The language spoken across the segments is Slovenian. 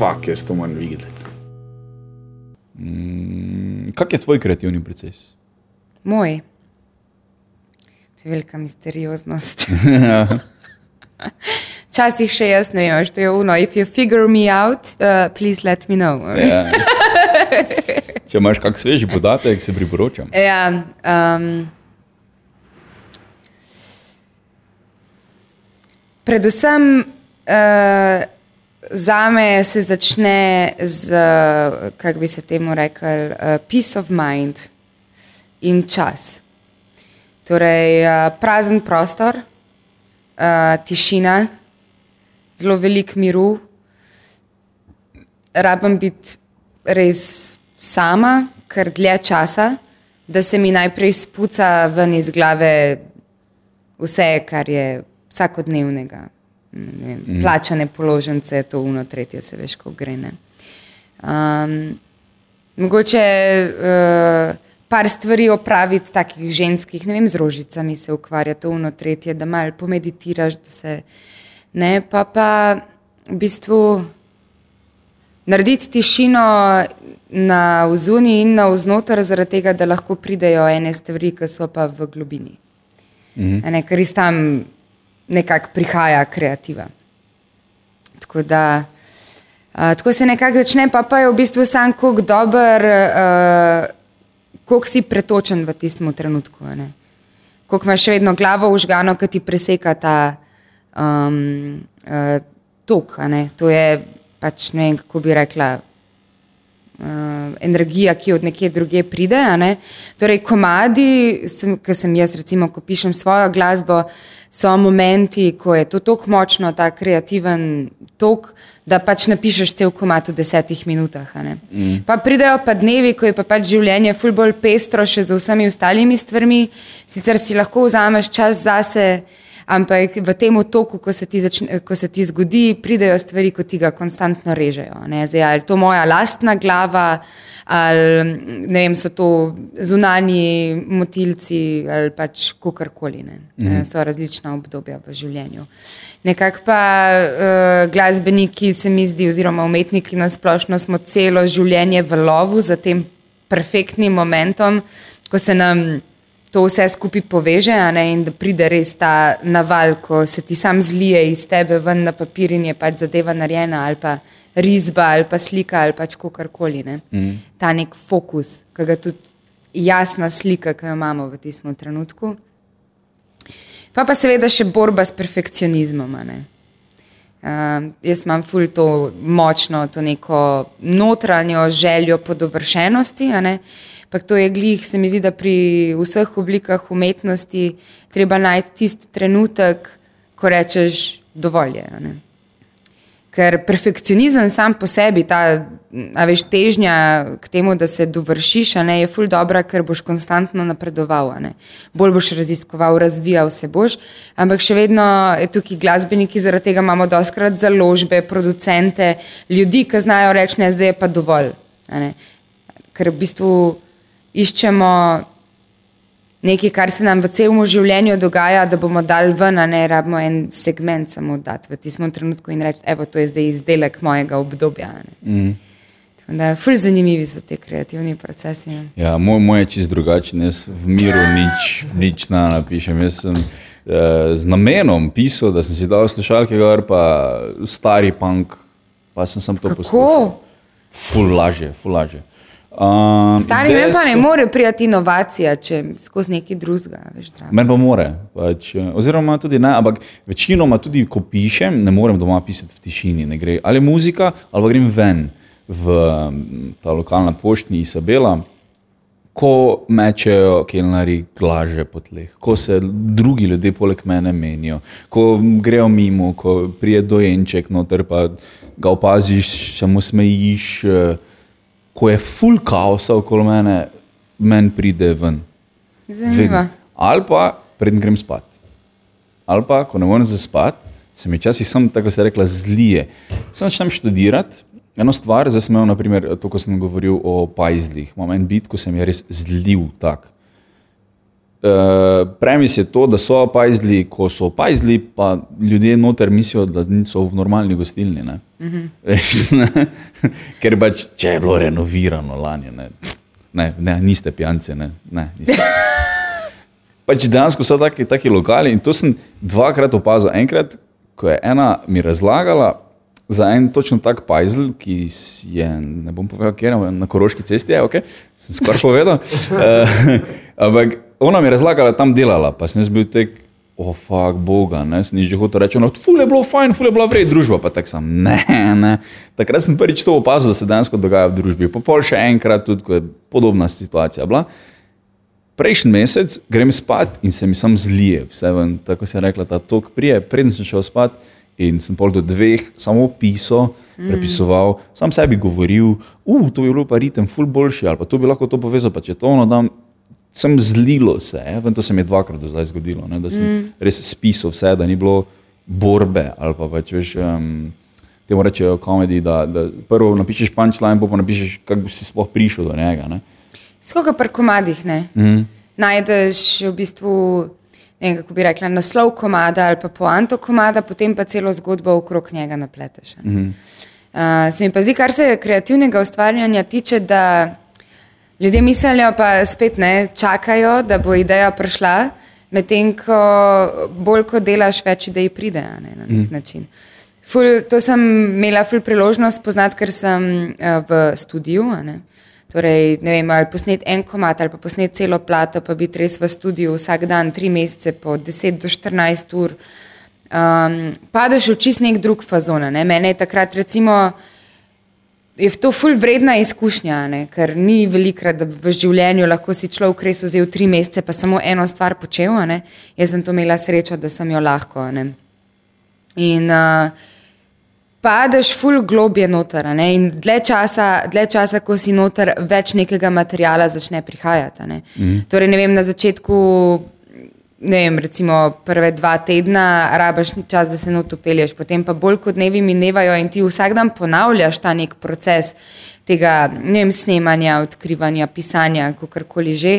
fuck, jaz to moram videti. Mm, kak je tvoj kreativni proces? Moj. To je velika misterioznost. Včasih še jaz ne vem, što je uno. If you figure me out, uh, please let me know. Ja. Če imaš kak sveži podatek, se priporočam. Ja, um, predvsem uh, za me se začne z, kako bi se temu rekel, uh, peace of mind in čas. Torej, uh, prazen prostor, uh, tišina, zelo velik miru, rabim biti res sama, ker dlje časa, da se mi najprej spuca ven iz glave vse, kar je vsakodnevnega. Vem, mm. Plačane položnice, to uno, tretje, se veš, ko gre. ne. Um, mogoče uh, par stvari opraviti, takih ženskih, ne vem, z rožicami se ukvarja, to uno, tretje, da malo pomeditiraš, da se ne, pa pa v bistvu narediti tišino na vzuni in na vznoter, zaradi tega, da lahko pridejo ene stvari, ki so pa v globini. Mm -hmm. ne, ker iz tam nekako prihaja kreativa. Tako da. Uh, tako se nekako začne, pa, pa je v bistvu sam, kako dober, uh, koliko si pretočen v tistem trenutku. Koliko imaš še vedno glavo užgano, ki ti preseka ta um, uh, tok. To je pač ne vem, kako bi rekla, uh, energija, ki od nekje druge pride. Ne? Torej, komadi, ki sem jaz, recimo, ko pišem svojo glasbo, so momenti, ko je to tako močno, ta kreativen tok. Da pač napišeš cel komat v desetih minutah. Mm. Pa pridejo pa dnevi, ko je pa pač življenje ful bolj pestro, še z vsemi ostalimi stvarmi, sicer si lahko vzameš čas zase, ampak v tem otoku, ko se, začne, ko se ti zgodi, pridejo stvari, ki ti ga konstantno režejo. Zdaj, ali to moja lastna glava, ali ne vem, so to zunanji motilci ali pač kakorkoli. Mhm. So različna obdobja v življenju. Nekako pa uh, glasbeniki se mi zdi, oziroma umetniki na splošno, smo celo življenje v lovu za tem perfektnim momentom, ko se nam to vse skupaj poveže ne, in da pride res ta naval, ko se ti sam zlije iz tebe ven na papir in je pač zadeva narejena ali pa risba ali pa slika ali pač kakorkoli. Ne. Mm. Ta nek fokus, ki ga tudi jasna slika, ki jo imamo v tistem trenutku. Pa pa seveda še borba s perfekcionizmom. Uh, jaz imam ful to močno, to neko notranjo željo po dovršenosti. Ampak to je glih, se mi zdi, da pri vseh oblikah umetnosti treba najti tisti trenutek, ko rečeš dovolj. Je, Ker perfekcionizem sam po sebi, ta veš, težnja k temu, da se dovršiš, ne, je ful dobra, ker boš konstantno napredoval. Bolj boš raziskoval, razvijal se boš. Ampak še vedno je tukaj glasbeniki, zaradi tega imamo doskrat založbe, producente, ljudi, ki znajo reči, ne, zdaj je pa dovolj. Ker v bistvu iščemo nekaj, kar se nam v celem življenju dogaja, da bomo dali ven, a ne rabimo en segment samo dati v tistem trenutku in reči, evo, to je zdaj izdelek mojega obdobja. Mm. Da, ful zanimivi so ti kreativni procesi. Ne? Ja, moj, moj je čist drugačen, jaz v miru nič, nič na napišem. Jaz sem eh, z namenom pisal, da sem si dal slušalke, gor pa stari punk, pa sem, sem to poslušal. Ful lažje, ful lažje. Um, Stari meni pa ne more prijeti inovacija, če skozi neki drugega. Meni pa more. Pač, eh, oziroma, tudi ne, ampak večinoma, tudi ko pišem, ne morem doma pisati v tišini. Ali muzika, ali grem ven v ta lokalna poštni Isabela, ko mečejo kelnari glaže po tleh, ko se drugi ljudje poleg mene menijo, ko grejo mimo, ko prije dojenček noter, pa ga opaziš, samo smejiš. Uh, ko je full kaosa okoli mene, meni pride ven. Zanimivo. Ali pa predtem grem spat. Ali pa, ko ne morem zaspati, se mi včasih sam, tako se rekla, zlije. Sem začel študirati. Eno stvar, zdaj sem imel, naprimer, to, ko sem govoril o pajzlih. Imam en bit, ko sem je res zlil tak. Uh, premis je to, da so opazili, ko so opazili, pa ljudje noter mislijo, da so v normalni gostilni. Ne? Mm -hmm. Ker pač, če je bilo renovirano lani, ne, ne, ne niste pijanci. Ne, ne, niste. pač dejansko so taki, taki lokali in to sem dvakrat opazil. Enkrat, ko je ena mi razlagala za en točno tak pajzel, ki je, ne bom povedal, kje je na Koroški cesti, je, okay, sem skoraj povedal. uh, ampak ona mi je razlagala, tam delala, pa sem jaz bil tek, oh, fuck, boga, ne, sem že hotel reči, no, ful je bilo fajn, ful je bila vred družba, pa tak sem, ne, ne. Takrat sem prvič to opazil, da se dejansko dogaja v družbi, pa pol še enkrat, tudi ko je podobna situacija bila. Prejšnji mesec grem spat in se mi sam zlije, vse ven, tako se je rekla, ta tok prije, preden sem šel spat in sem pol do dveh samo pisal, prepisoval, mm. sam sebi govoril, uh, to bi bilo pa ritem ful boljši, ali pa to bi lahko to povezal, pa če to ono dam, sem zlilo se, vem, to se mi je dvakrat do zdaj zgodilo, ne, da sem mm. res spisal vse, da ni bilo borbe ali pa pač veš. Um, Temu rečejo komedi, da, da prvo napišeš punčline, pa napišeš, kako si sploh prišel do njega. Skoga pri komadih ne. Mm. Najdeš v bistvu, ne kako bi rekla, naslov komada ali pa poanto komada, potem pa celo zgodbo okrog njega napleteš. Mm. Uh, se mi pa zdi, kar se kreativnega ustvarjanja tiče, da Ljudje mislijo, pa spet ne čakajo, da bo ideja prišla, medtem ko bolj ko delaš, več idej pride ne, na nek mm. način. Ful, to sem imela ful priložnost spoznati, ker sem uh, v studiu. Ne. Torej, ne vem, ali posnet en komat ali pa posnet celo plato, pa biti res v studiu vsak dan, tri mesece, po 10 do 14 ur. Um, padeš v čist nek drug fazon. Ne. Mene je takrat recimo je to ful vredna izkušnja, ne? ker ni velikrat, da v življenju lahko si človek res vzel tri mesece, pa samo eno stvar počel. Ne? Jaz sem to imela srečo, da sem jo lahko. Ne? In uh, padeš ful globje noter. Ne? In dlje časa, dlje časa, ko si noter, več nekega materijala začne prihajati. Ne? Mm. Torej, ne vem, na začetku ne vem, recimo prve dva tedna rabaš čas, da se notopelješ, potem pa bolj kot dnevi minevajo in ti vsak dan ponavljaš ta nek proces tega ne vem, snemanja, odkrivanja, pisanja, kakorkoli že,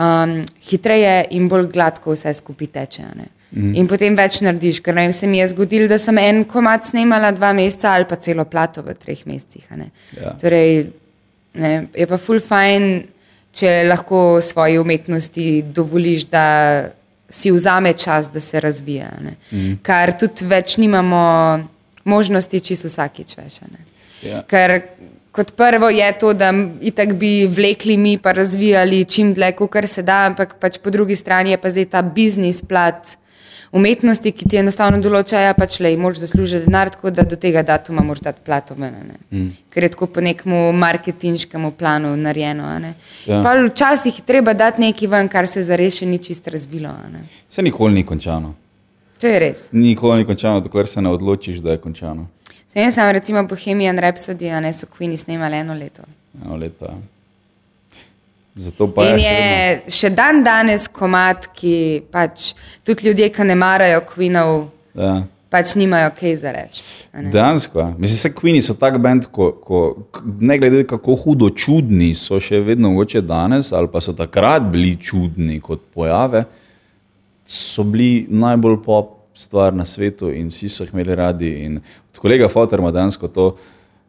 um, hitreje in bolj gladko vse skupaj teče. Mm. In potem več narediš, ker vem, se mi je zgodilo, da sem en komat snemala dva meseca ali pa celo plato v treh mesecih. Ja. Torej, ne, je pa full fine če lahko svoji umetnosti dovoliš, da si vzame čas, da se razvija. Mm. Kar tudi več nimamo možnosti, čisto vsakič več. Ja. Ker kot prvo je to, da itak bi vlekli mi pa razvijali čim dlje, kar se da, ampak pač po drugi strani je pa zdaj ta biznis plat umetnosti, ki ti enostavno določajo, ja, pač le, moraš zaslužiti denar, tako da do tega datuma moraš dati plato ven. Mm. Ker je tako po nekem marketinškem planu narejeno. Ja. Včasih je treba dati nekaj ven, kar se za rešen ni čist razvilo. Se nikoli ni končano. To je res. Nikoli ni končano, dokler se ne odločiš, da je končano. Sem jaz, recimo, Bohemian Rhapsody, a ne so Queen snimali eno leto. Eno leto. Ja. In je, je še dan danes komat, ki pač tudi ljudje, ki ne marajo Queenov, ja. pač nimajo kaj za reči. Dejansko. Mislim, da Queeni so tak bend, ko, ko, ne glede kako hudo čudni so še vedno mogoče danes, ali pa so takrat bili čudni kot pojave, so bili najbolj pop stvar na svetu in vsi so jih imeli radi. In kolega Fotorma dejansko to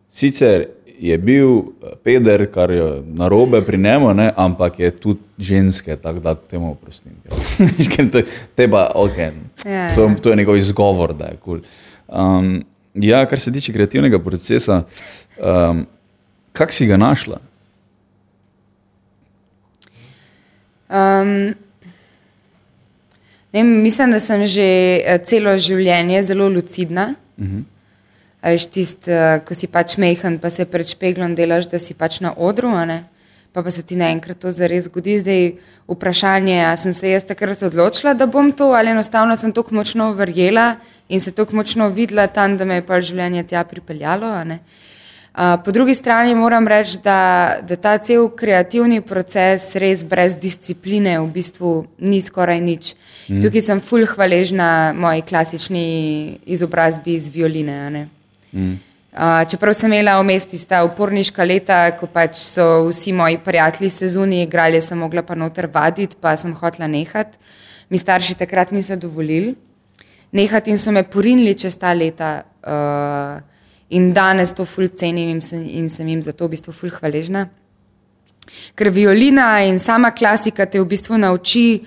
sicer je bil eh, peder, kar je na robe pri njemu, ne, ampak je tudi ženske, tako da temu oprostim. Teba, ja, to, ja. to je njegov izgovor, da je kul. Cool. Um, ja, kar se tiče kreativnega procesa, um, kak si ga našla? Um, ne, mislim, da sem že eh, celo življenje zelo lucidna. Uh mhm. -huh. Veš, tist, uh, ko si pač mehen, pa se pred špeglom delaš, da si pač na odru, pa, pa se ti naenkrat to zares zgodi. Zdaj vprašanje, ali sem se jaz takrat odločila, da bom to, ali enostavno sem tako močno verjela in se tako močno videla tam, da me je pač življenje tja pripeljalo. Uh, po drugi strani moram reči, da, da ta cel kreativni proces res brez discipline v bistvu ni skoraj nič. Mm. Tukaj sem fulh hvaležna moji klasični izobrazbi iz violine. Mm. Uh, čeprav sem imela v mestu ta uporniška leta, ko pač so vsi moji prijatelji sezoni igrali, sem mogla pa noter vaditi, pa sem hotela nehati. Mi starši takrat niso dovolili nehati in so me porinili čez ta leta. Uh, in danes to ful cenim in sem, in sem jim za to v bistvu ful hvaležna. Ker violina in sama klasika te v bistvu nauči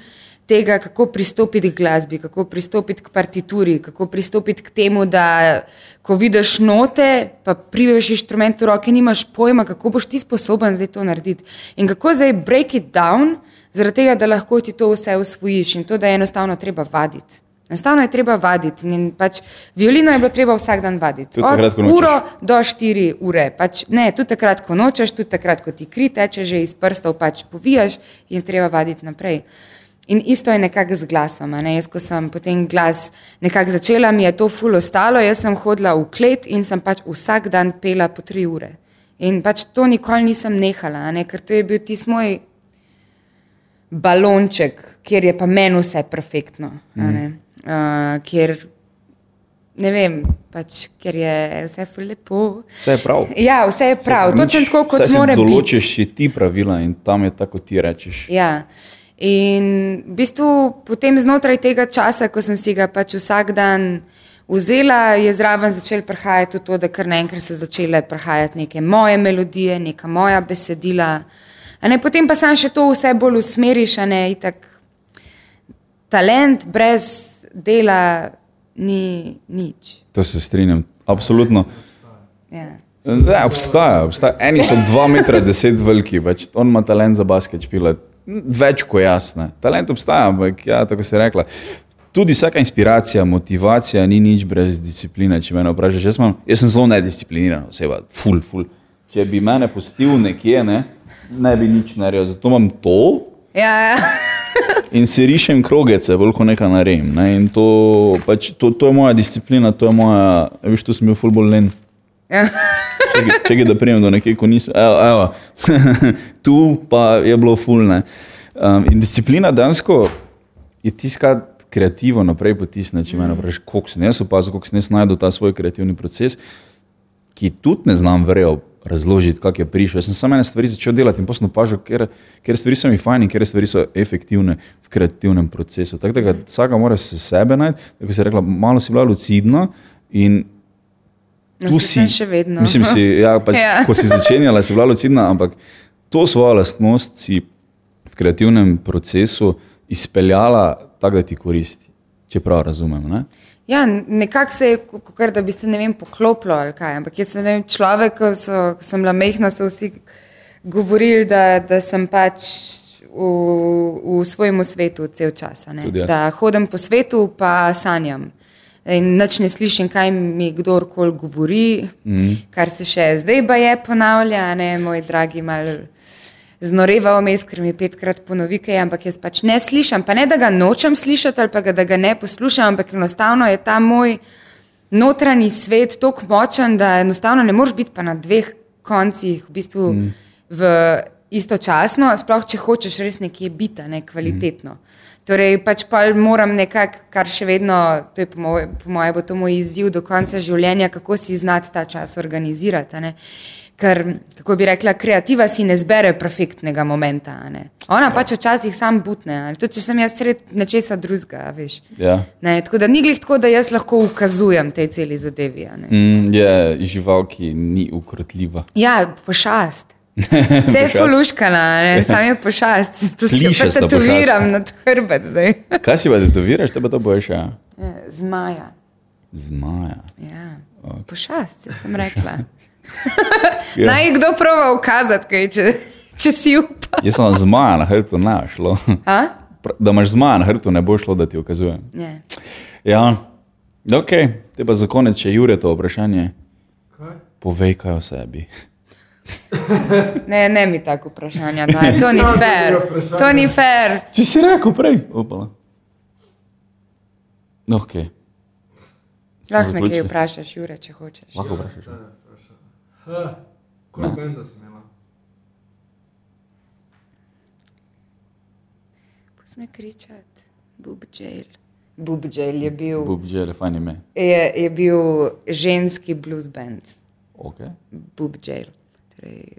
tega, kako pristopiti k glasbi, kako pristopiti k partituri, kako pristopiti k temu, da ko vidiš note, pa priješ inštrument v roke, nimaš pojma, kako boš ti sposoben zdaj to narediti. In kako zdaj break it down, zaradi tega, da lahko ti to vse usvojiš in to, da je enostavno treba vaditi. Enostavno je treba vaditi. In pač violino je bilo treba vsak dan vaditi. Tudi Od takrat, uro do štiri ure. Pač, ne, tudi takrat, ko nočeš, tudi takrat, ko ti kri teče, že iz prstov pač povijaš in treba vaditi naprej. In isto je nekako z glasom. Ne? Jaz, ko sem potem glas nekako začela, mi je to ful ostalo. Jaz sem hodila v klet in sem pač vsak dan pela po tri ure. In pač to nikoli nisem nehala, ne? ker to je bil tisti moj balonček, kjer je pa meni vse perfektno. Mm. Uh, kjer, ne vem, pač, ker je vse lepo. Vse je prav. Ja, vse je prav, Nič- točno tako, kot mora biti. Določiš si ti pravila in tam je tako, kot ti rečeš. Ja. In v bistvu potem znotraj tega časa, ko sem si ga pač vsak dan vzela, je zraven začel prihajati tudi to, da kar naenkrat so začele prihajati neke moje melodije, neka moja besedila. A ne, potem pa sam še to vse bolj usmeriš, a ne itak. Talent brez dela ni nič. To se strinjam. Absolutno. Ja. Ne, obstaja, obstaja. Eni so 2 metra 10 veliki, več, on ima talent za basket špilat. Več kot jasno. Talent obstaja, ampak ja, tako se je rekla. Tudi vsaka inspiracija, motivacija ni nič brez discipline. Če me vprašaš, jaz, imam, jaz sem zelo nediscipliniran oseba, ful, ful. Če bi mene pustil nekje, ne, ne bi nič naredil. Zato imam to Ja, in si rišem krogece, bolj kot nekaj naredim. Ne, in to, pač, to, to je moja disciplina, to je moja, veš, tu sem bil ful bolj len. Ja. Čakaj, čakaj, da prijem do nekje, ko nisem. Evo, evo. tu pa je bilo fulne. Um, in disciplina dansko je tiskati kreativo naprej potisne, če me vprašaš, koliko sem jaz opazil, koliko sem jaz najdel ta svoj kreativni proces, ki tudi ne znam verjel razložiti, kako je prišel. Jaz sem samo ene stvari začel delati in potem opažal, ker, ker stvari so mi fajn in ker stvari so efektivne v kreativnem procesu. Tako da vsaka mora se sebe najti, tako se je rekla, malo si bila lucidna in No, tu saj si, še vedno. Mislim, si, ja, pač, ja. Ko si začenjala, si bila lucidna, ampak to svojo lastnost si v kreativnem procesu izpeljala tako, da ti koristi, če prav razumem. Ne? Ja, nekako se je, kot da bi se ne vem, poklopilo ali kaj. Ampak jaz sem vem, človek, ko, so, ko sem bila mehna, so vsi govorili, da, da sem pač v, v svojem svetu cel čas. Da hodim po svetu, pa sanjam. In nič ne slišim, kaj mi kdorkoli govori, mm. kar se še zdaj pa je ponavlja, ne moj dragi mal. Znoreva vmes, ker mi petkrat ponovi, kaj, ampak jaz pač ne slišim. Pa ne, da ga nočem slišati ali pa ga, da ga ne poslušam, ampak enostavno je ta moj notranji svet tako močen, da enostavno ne moreš biti pa na dveh koncih v bistvu mm. v istočasno, sploh če hočeš res nekje biti, ne kvalitetno. Mm. Torej, pač pa moram nekako, kar še vedno, to je po moje, po moje bo to moj izziv do konca življenja, kako si znati ta čas organizirati. Ker, kako bi rekla, kreativa si ne zbere perfektnega momenta. Ona pač včasih sam butne, tudi če sem jaz sred nečesa drugega, veš. Ja. Ne, tako da ni glih tako, da jaz lahko ukazujem tej celi zadevi. Mm, je žival, ki ni ukrotljiva. Ja, pošast. Vse je fuluškana, ne, sam je pošast. To si pa Klišasta tetoviram na hrbet zdaj. Kaj si pa tetoviraš, te pa to boš, ja? Ja, Zmaja. Zmaja. Ja. Pošast, jaz sem rekla. Ja. Naj kdo prova ukazati, kaj, če, če si upa. Jaz sem zmaja na hrbtu, ne šlo. A? Da imaš zmaja na hrbtu, ne bo šlo, da ti ukazujem. Ne. Ja, ok, te pa za konec še Jure to vprašanje. Kaj? Povej kaj o sebi. ne, ne mi tako vprašanja daj, to ni fair. To ni fair. Če si rekel prej, upala. Ok, Lahko me kaj vprašaš, Jure, če hočeš. lahko vprašaš. Koliko benda si imela? Pusti me kričati. Bub Jail. Bub Jail je bil, Bub, že je fajn ime. je, je bil ženski blues band. Okay. Boob Jail. Torej,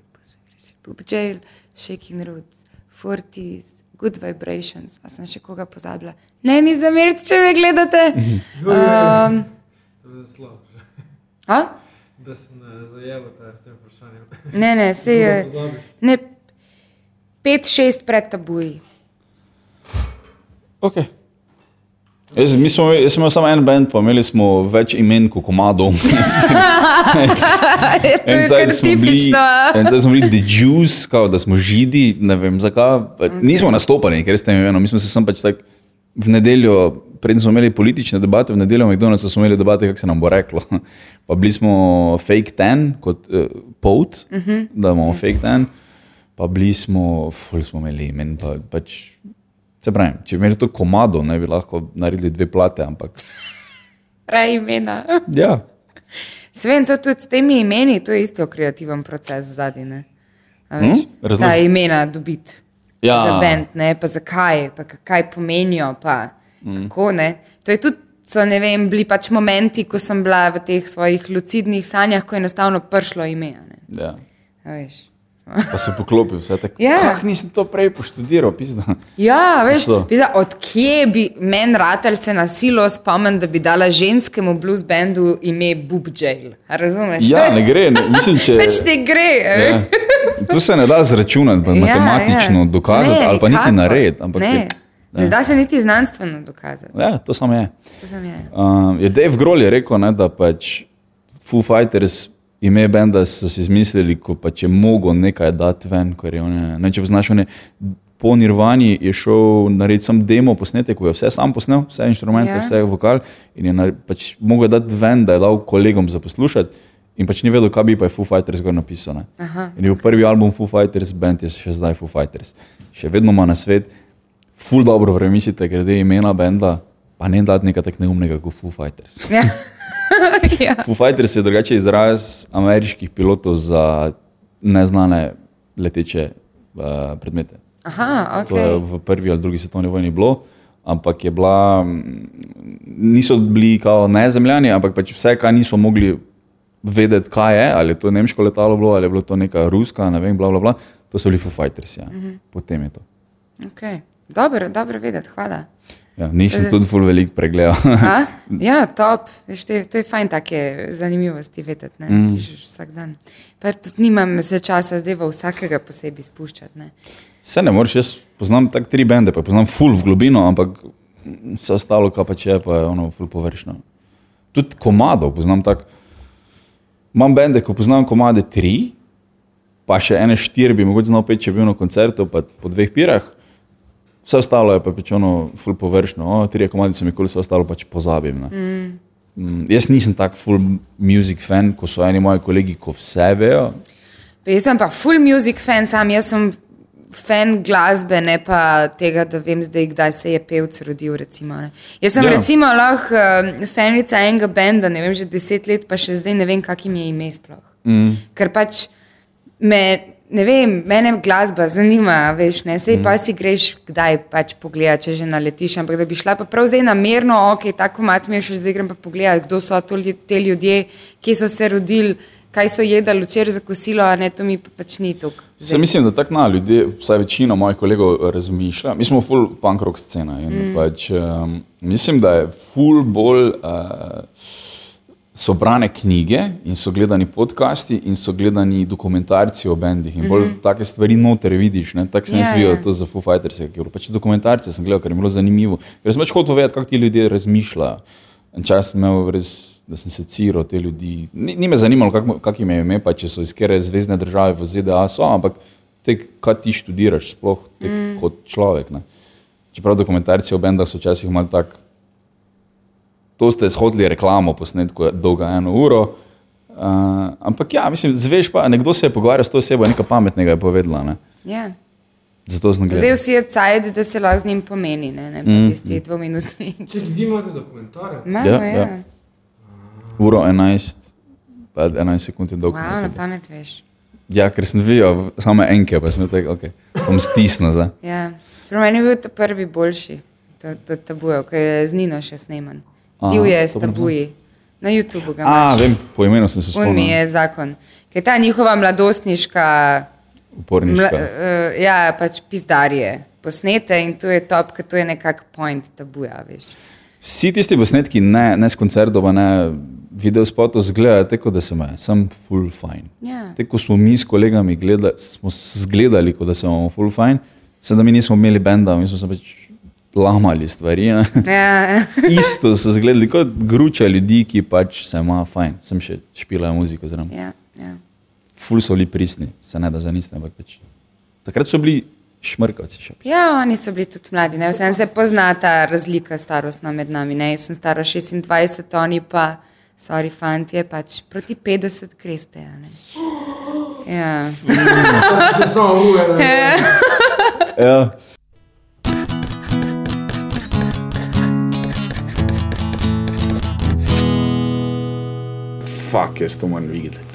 Boob Jail, Shaking Roots, Forties, Good Vibrations. A sem še koga pozabila? Ne mi zamerite, če me gledate. Um, To je slabo, a? da se ne zajemate s tem vprašanjem. Ne, ne, se je. Ne, pet, šest pred tabuji. Okay. Jaz, mi smo, jaz sem imel samo en bend, pa imeli smo več imen kot komadov. En zdaj smo bili, en zdaj smo bili The Jews, kao, da smo židi, ne vem zakaj. Okay. Nismo nastopali, ker ste imeli, mi smo se sem pač tak v nedeljo, predtem smo imeli politične debate, v nedeljo v McDonald'su smo imeli debate, kako se nam bo reklo. Pa bili smo fake ten, kot uh, pot, uh -huh. da imamo fake ten, pa bili smo, ful smo imeli imen, pa, pač, se pravi, če bi imeli to komado, ne bi lahko naredili dve plate, ampak Raj imena. ja. Svem, to tudi s temi imeni, to je isto kreativen proces zadnji. Hm? Razloži. Ta imena dobiti. Ja. Za bend, ne, pa zakaj, pa kaj pomenijo, pa mm. kako ne. To je tudi, so, ne vem, bili pač momenti, ko sem bila v teh svojih lucidnih sanjah, ko je enostavno prišlo ime. ja. A veš. Pa se poklopil, vse tako. Ja. Kako nisem to prej poštudiral, pizda. Ja, veš, pisa, odkje bi meni ratelj se na silo spomnil, da bi dala ženskemu blues bandu ime Boob Jail. Razumeš? Ja, ne gre, ne, mislim, če. Pač ne gre. Ja. To se ne da zračunati, pa matematično dokazati, ali pa niti nikakor. narediti. ampak Ne, je- ne da se niti znanstveno dokazati. Ja, to samo je. To sem je. Uh, je Dave Grohl je rekel, ne, da pač Foo Fighters ime benda so si izmislili, ko pač je mogel nekaj dati ven. ker je one- Ne, če poznaš, one, po Nirvani je šel narediti sam demo posnetek, ko je vse sam posnel, vse inštrumente, Ja. ja. vse vokal in je nar- pač mogel dati ven, da je dal kolegom za poslušati. In pač ni vedel, kaj bi pa je Foo Fighters gor napisal. ne. In je bil prvi album Foo Fighters, band je še zdaj Foo Fighters. Še vedno ima na svet, ful dobro premislite, glede imena benda, pa ne dati nekaj tako neumnega kot Foo Fighters. Ja. ja. Foo Fighters je drugače izraz ameriških pilotov za neznane leteče uh, predmete. Aha, To je v prvi ali drugi svetovni vojni bilo, ampak je bila, mm, niso bili kao nezemljani, ampak pač vse, kar niso mogli vedeti, kaj je, ali je to nemško letalo bilo, ali je bilo to neka ruska, ne vem, bla, bla, bla, to so bili Foo Fighters. Ja. Potem je to. okay. Dobro, dobro vedeti, hvala. Ja, nisem Zdaj- tudi full velik pregledal. A? Ja, top. Veš, te, to je fajn, take zanimivosti vedeti, ne mm. slišiš vsak dan. Pa tudi nimam se časa zdaj v vsakega posebej spuščati. Ne. Vse ne moreš, jaz poznam tako tri bende, pa poznam full v globino, ampak vse ostalo, kar pač je, pa je ono full površno. Tudi komadov poznam tako. Imam bende, ko poznam komade tri, pa še ene štiri bi mogoče znal peti, če bi bil na koncertu, pa po dveh pirah. Vse ostalo je pa pač ono full površno, o, tri komadi so mi kul, vse ostalo pač pozabim. ne. Mm. Jaz nisem tak full music fan, ko so eni moji kolegi, ko vse vejo. Pa Jaz sem pa full music fan, sam jaz sem fan glasbe, ne pa tega, da vem zdaj, kdaj se je pevc rodil. Recimo, ne. Jaz sem ja. recimo lahko uh, fanica enega benda, ne vem, že deset let, pa še zdaj ne vem, kakim je ime sploh. Mm. Ker pač me, ne vem, mene glasba zanima, veš, ne, sej mm. pa si greš kdaj pač pogledati, če že naletiš, ampak da bi šla pa prav zdaj namerno, ok, tako mat mi je še zdaj grem pa pogledati, kdo so to, te ljudje, kje so se rodili, kaj so jedli včeraj za kosilo, a ne, to mi pa pač ni tukaj. Se mislim, da tako na ljudje, vsaj večina mojih kolegov razmišlja. Mi smo full punk rock scena in mm. pač, um, mislim, da je full bolj uh, so brane knjige in so gledani podcasti in so gledani dokumentarci o bendih in bolj mm -hmm. take stvari noter vidiš. ne. Tako sem Ja, jaz videl ja. to za Foo Fighters, bilo pač dokumentarce sem gledal, ker je bilo zanimivo. Ker sem pač hotel vedeti, kako ti ljudje razmišljajo. En čas sem imel res, da sem se ciral te ljudi. Ni, ni me zanimalo, kak, mo- kak jim je ime, pa če so iz kere zvezdne države v ZDA, so, ampak te, kaj ti študiraš, sploh te, mm. kot človek. Ne. Čeprav dokumentarci o bendah so včasih malo tak, to ste shodili reklamo, posnetko je dolga eno uro. Uh, ampak ja, mislim, zveš pa, nekdo se je pogovarjal s to osebo, nekaj pametnega je povedala. Ne. Ja. Zato sem Zdaj gledal. vsi je cajt, da se lahko z njim pomeni, ne, ne pa Mm, tisti dvominutni. Če ljudi imate dokumentarec, Ja, ja, ja. ja. Uro 11, pa 11 sekund je dolg. Wow, na pamet veš. Ja, ker sem videl samo enke, pa sem rekel, ok, bom stisnil zdaj. Ja. Čeprav meni je bil ta prvi boljši, to, to tabujev, ki je z Nino še sneman. Divje s tabuji. Na YouTubu ga A, imaš. vem, po imenu sem se Un mi spomnil. je zakon. Ker ta njihova mladostniška, mla, Uporniška. uh, ja, pač pizdarje posnete in to je top, ker to je nekak point tabuja, veš. Vsi tisti posnetki, ne, ne s koncertov, ne video spotov, zgledajo tako, da sem sem full fine. Ja. Te, ko smo mi s kolegami gledali, smo zgledali, kot da smo full fine, sem da mi nismo imeli benda, mi smo se pač lamali stvari. Ne? Ja, Isto so zgledali kot gruča ljudi, ki pač se ima fajn, sem še špilajo muziko. Ja, ja. Ful so bili pristni, se ne da zanisne, ampak pač. Takrat so bili šmrkavci še. ja, oni so bili tudi mladi, ne vsem se pozna ta razlika starostna med nami. Ne? Jaz sem stara 26, oni pa, sorry, fantje, pač proti 50 kreste. a ne. Ja. To se samo. Ja. Fak, jaz to moram videti.